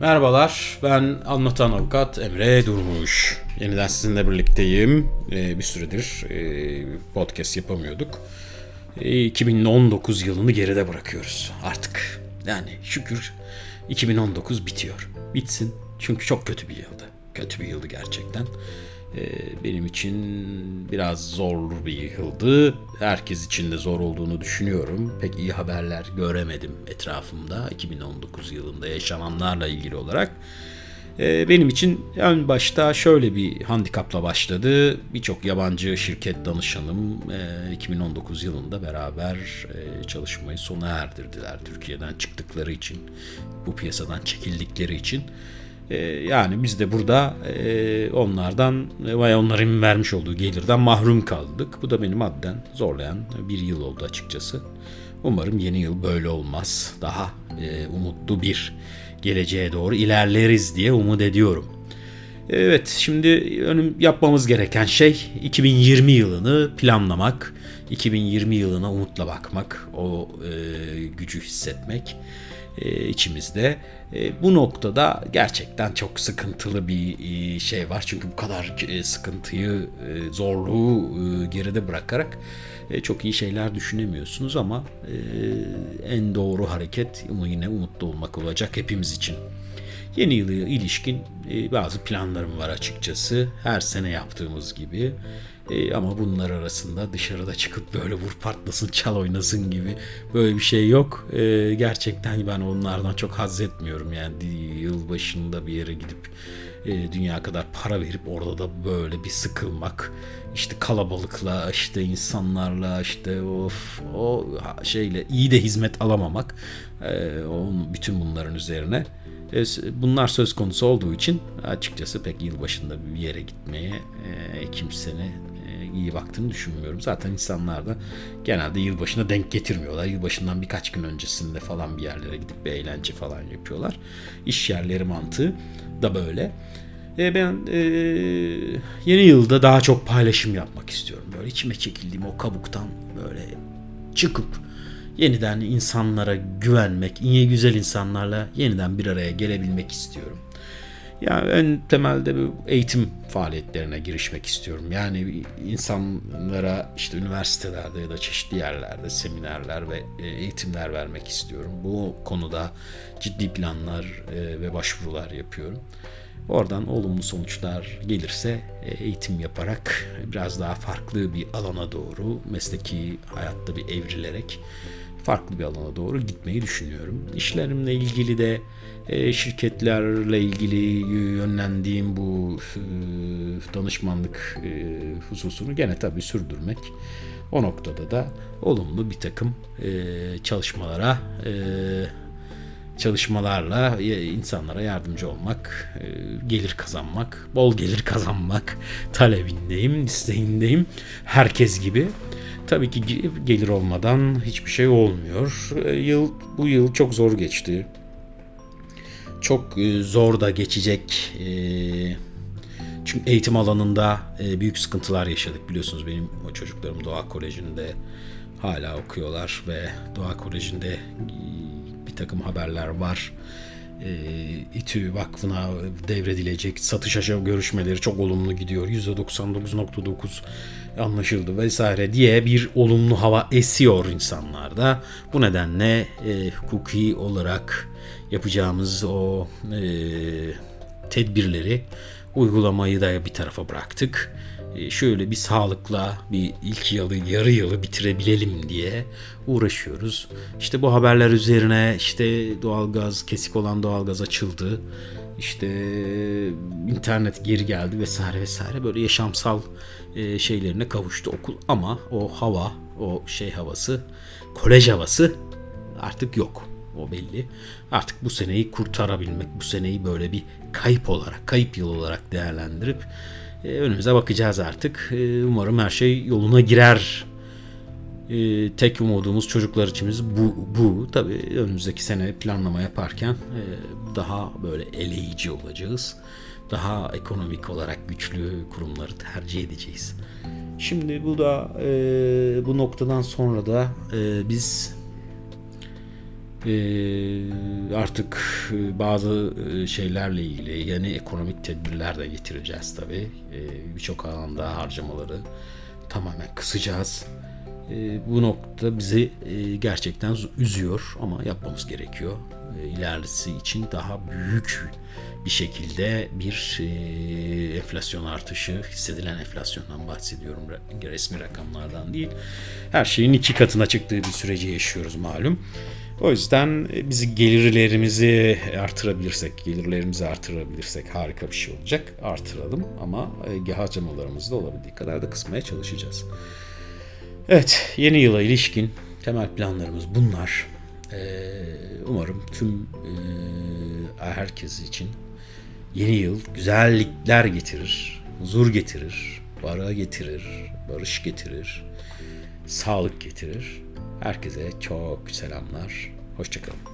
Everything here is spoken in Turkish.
Merhabalar, ben anlatan avukat Emre Durmuş. Yeniden sizinle birlikteyim. Ee, bir süredir e, podcast yapamıyorduk. E, 2019 yılını geride bırakıyoruz artık. Yani şükür 2019 bitiyor. Bitsin. Çünkü çok kötü bir yıldı. Kötü bir yıldı gerçekten. Ee, benim için biraz zorlu bir yıldı. Herkes için de zor olduğunu düşünüyorum. Pek iyi haberler göremedim etrafımda 2019 yılında yaşananlarla ilgili olarak. Ee, benim için en başta şöyle bir handikapla başladı. Birçok yabancı şirket danışanım 2019 e, yılında beraber e, çalışmayı sona erdirdiler. Türkiye'den çıktıkları için, bu piyasadan çekildikleri için. Ee, yani biz de burada e, onlardan veya onların vermiş olduğu gelirden mahrum kaldık. Bu da beni madden zorlayan bir yıl oldu açıkçası. Umarım yeni yıl böyle olmaz. Daha e, umutlu bir geleceğe doğru ilerleriz diye umut ediyorum. Evet şimdi önüm yapmamız gereken şey 2020 yılını planlamak, 2020 yılına umutla bakmak, o e, gücü hissetmek e, içimizde. E, bu noktada gerçekten çok sıkıntılı bir e, şey var. Çünkü bu kadar e, sıkıntıyı, e, zorluğu e, geride bırakarak e, çok iyi şeyler düşünemiyorsunuz ama e, en doğru hareket yine umutlu olmak olacak hepimiz için. Yeni yıla ilişkin e, bazı planlarım var açıkçası. Her sene yaptığımız gibi. E, ama bunlar arasında dışarıda çıkıp böyle vur patlasın çal oynasın gibi böyle bir şey yok. E, gerçekten ben onlardan çok haz etmiyorum. Yani yıl başında bir yere gidip e, dünya kadar para verip orada da böyle bir sıkılmak işte kalabalıkla işte insanlarla işte of o şeyle iyi de hizmet alamamak e, onun bütün bunların üzerine e, bunlar söz konusu olduğu için açıkçası pek yılbaşında bir yere gitmeye e, kimsenin iyi baktığını düşünmüyorum. Zaten insanlar da genelde yılbaşına denk getirmiyorlar. Yılbaşından birkaç gün öncesinde falan bir yerlere gidip bir eğlence falan yapıyorlar. İş yerleri mantığı da böyle. E ben e, yeni yılda daha çok paylaşım yapmak istiyorum. Böyle içime çekildiğim o kabuktan böyle çıkıp yeniden insanlara güvenmek, iyi güzel insanlarla yeniden bir araya gelebilmek istiyorum. Yani en temelde bu eğitim faaliyetlerine girişmek istiyorum. Yani insanlara işte üniversitelerde ya da çeşitli yerlerde seminerler ve e, eğitimler vermek istiyorum. Bu konuda ciddi planlar e, ve başvurular yapıyorum. Oradan olumlu sonuçlar gelirse e, eğitim yaparak biraz daha farklı bir alana doğru mesleki hayatta bir evrilerek farklı bir alana doğru gitmeyi düşünüyorum. İşlerimle ilgili de e, şirketlerle ilgili yönlendiğim bu e, danışmanlık e, hususunu gene tabii sürdürmek. O noktada da olumlu bir takım çalışmalara çalışmalarla insanlara yardımcı olmak, gelir kazanmak, bol gelir kazanmak talebindeyim, isteğindeyim. Herkes gibi. Tabii ki gelir olmadan hiçbir şey olmuyor. Yıl bu yıl çok zor geçti çok e, zor da geçecek. E, çünkü eğitim alanında e, büyük sıkıntılar yaşadık biliyorsunuz benim o çocuklarım Doğa Koleji'nde hala okuyorlar ve Doğa Koleji'nde bir takım haberler var. İTÜ Vakfı'na devredilecek satış aşağı görüşmeleri çok olumlu gidiyor. %99.9 anlaşıldı vesaire diye bir olumlu hava esiyor insanlarda. Bu nedenle e, hukuki olarak yapacağımız o e, tedbirleri uygulamayı da bir tarafa bıraktık. E, şöyle bir sağlıkla bir ilk yılı yarı yılı bitirebilelim diye uğraşıyoruz. İşte bu haberler üzerine işte doğalgaz kesik olan doğalgaz açıldı. İşte internet geri geldi vesaire vesaire böyle yaşamsal e, şeylerine kavuştu okul ama o hava o şey havası kolej havası artık yok. O belli. Artık bu seneyi kurtarabilmek, bu seneyi böyle bir kayıp olarak, kayıp yıl olarak değerlendirip e, önümüze bakacağız artık. E, umarım her şey yoluna girer. E, tek umudumuz çocuklar içimiz bu. bu. Tabii önümüzdeki sene planlama yaparken daha böyle eleyici olacağız. Daha ekonomik olarak güçlü kurumları tercih edeceğiz. Şimdi bu da bu noktadan sonra da biz artık bazı şeylerle ilgili yeni ekonomik tedbirler de getireceğiz tabii. Ee, Birçok alanda harcamaları tamamen kısacağız. Ee, bu nokta bizi e, gerçekten üzüyor ama yapmamız gerekiyor. Ee, ilerisi için daha büyük bir şekilde bir e, enflasyon artışı, hissedilen enflasyondan bahsediyorum resmi rakamlardan değil. Her şeyin iki katına çıktığı bir süreci yaşıyoruz malum. O yüzden e, bizi gelirlerimizi artırabilirsek, gelirlerimizi artırabilirsek harika bir şey olacak. Artıralım ama e, harcamalarımızı da olabildiği kadar da kısmaya çalışacağız. Evet, yeni yıla ilişkin temel planlarımız bunlar. Ee, umarım tüm e, herkes için yeni yıl güzellikler getirir, huzur getirir, para getirir, barış getirir, sağlık getirir. Herkese çok selamlar. Hoşçakalın.